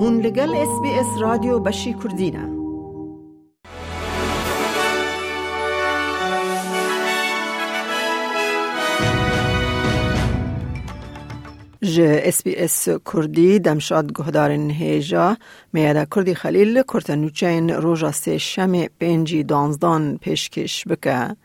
هون لگل اس بی اس رادیو بشی کردینه ج اس بی اس کردی دمشاد گهدار هیجا. میاده کردی خلیل کرتنوچین روژا سه شم پنجی دانزدان پیشکش بکه.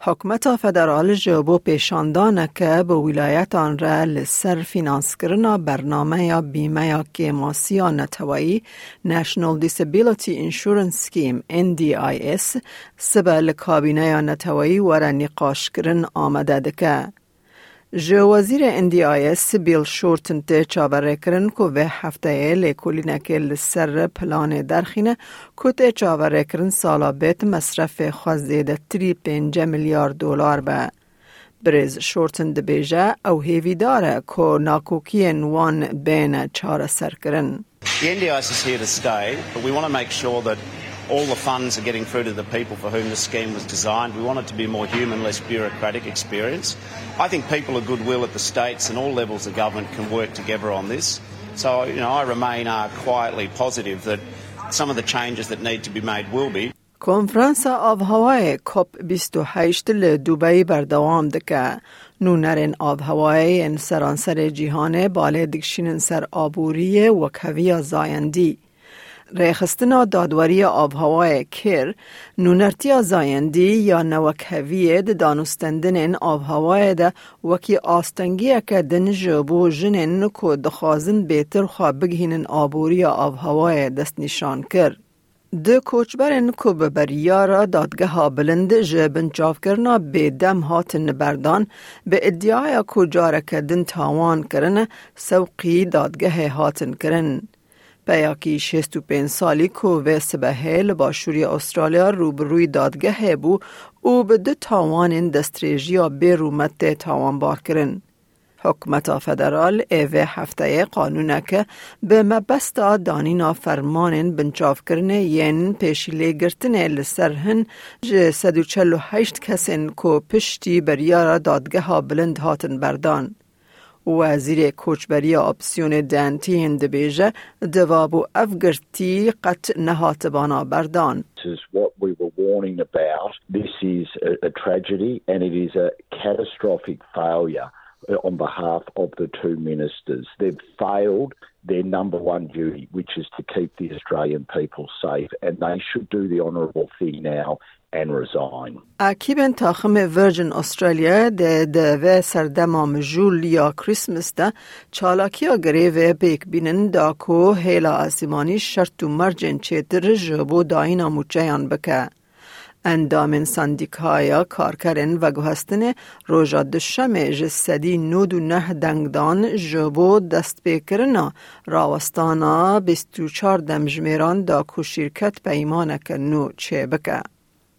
حکمت فدرال جبو پیشاندانه که به ولایت آن را لسر فینانس کرنا برنامه یا بیمه یا کیماسی یا نتوایی National Disability Insurance Scheme NDIS سبه لکابینه یا نتوایی ور نقاش کرن آمده دکه. جو وزیر NDIS بیل شورتن ته چاوره کرن که به هفته لیکولی که سر پلان درخینه که ته چاوره کرن سالا بیت مصرف خوزیده تری پینجه میلیارد دلار به بریز شورتن بیجه او هیوی داره که ناکوکی نوان بین چاره سر کرن. The NDIS is here to stay, but we want to make sure that all the funds are getting through to the people for whom the scheme was designed. We want it to be a more human, less bureaucratic experience. I think people of goodwill at the states and all levels of government can work together on this. So, you know, I remain uh, quietly positive that some of the changes that need to be made will be. کنفرانس آب هوای کپ 28 لدوبی بردوام دکه نونرین آب هوای ان سرانسر جیهان باله دکشین سر آبوری و کوی زایندی ریخستنا دادوری آب هوای کر نونرتی زایندی یا نوکهویه ده دانستندن آب هوای ده وکی آستنگی که دن جبو جنن که دخوازن بیتر خواه بگهینن آبوری آب هوای دست نشان کرد. د کوچبرن کو به بریارا دادگه ها بلند جبن چاف کرنا به دم هاتن بردان به ادعای کو جاره کدن تاوان کرن سوقی دادگه هاتن کرن. پیاکی 65 سالی که و سبهه باشوری استرالیا روبروی دادگه بو او به دو تاوان دستریجی به رومت تاوان با کرن. حکمت فدرال ایوه هفته قانونه که به مبستا دانینا فرمان بنچاف کرنه ین پیشیلی گرتنه لسرهن جه 148 کسین که پشتی بریار دادگه ها بلند هاتن بردان. وزیر کوچبری آپسیون دنتی هند بیجه دواب و افگرتی قط نهات بانا بردان. This is a, a tragedy and it is a catastrophic failure on behalf of the two ministers. They've failed their number one duty, which is to keep the Australian people safe, and they should do the honourable thing now and resign. اکیبن تاخم ورجن استرالیا ده ده و سردمام جول یا کریسمس ده چالاکیا گریوه بیک بینن دا کو هیلا آسیمانی شرط و مرجن چیتر جبو داینا موچیان بکه. اندام سندیکایا کارکرین و گوهستن روژا دشم جسدی نود و نه دنگدان جبو دست بکرنا راوستانا بیستو چار دمجمیران دا کو شرکت پیمانه نو چه بکه.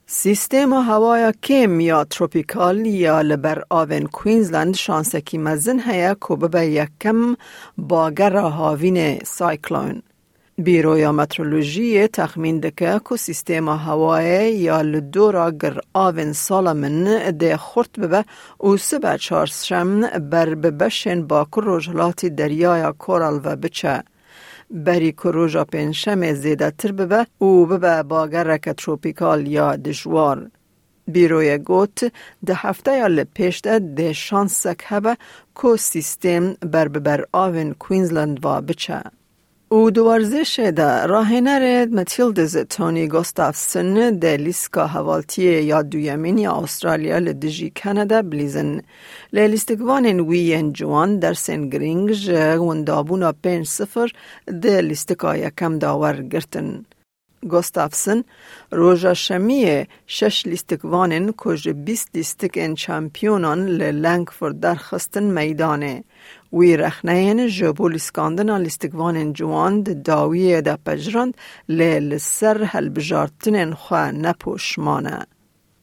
سیستم هوای کم یا تروپیکال یا لبر آون کوینزلند شانسکی مزن هیا که به یکم باگر هاوین سایکلون. بیرویا مترولوژی تخمین دکه که سیستم هوای یا لدورا گر آون سالا من ده خورت ببه او چارشم بر ببشن با روژلات دریای کورال و بچه. بری کروژا پنشم زیده تر ببه او ببه باگرک تروپیکال یا دشوار. بیروی گوت ده هفته یا لپیش ده ده شانسک هبه که سیستم بر ببر آون کوینزلند و بچه. او دوارزش ده راهنر متیلدز تونی گستافسن ده لیسکا حوالتی یا دویمین یا استرالیا لدجی کانادا بلیزن لیستگوان وی جوان در سن گرینگ وندابونا پنج سفر ده لیستکا یکم داور گرتن. گستافسن روژا شمیه شش لیستگوانن کج بیست ان چمپیونان لنگفورد درخستن میدانه. وی رخنین جبو لیسکاندنا لیستگوان جوان داویه دا پجراند لیل سر هل بجارتنین خواه نپوشمانه.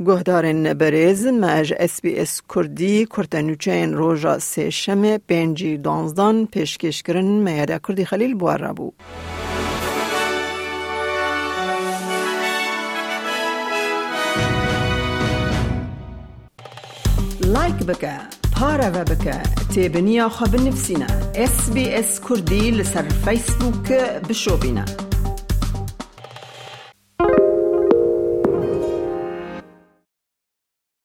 گهدارن بریز مج اس بی اس کردی کرتنوچین روژا سه شمه پنجی دانزدان پیشکش کرن میاده کردی خلیل بوار بو. لایک بك تابنيا خب نفسنا اس بي اس كردي لسر فيسبوك بشوبنا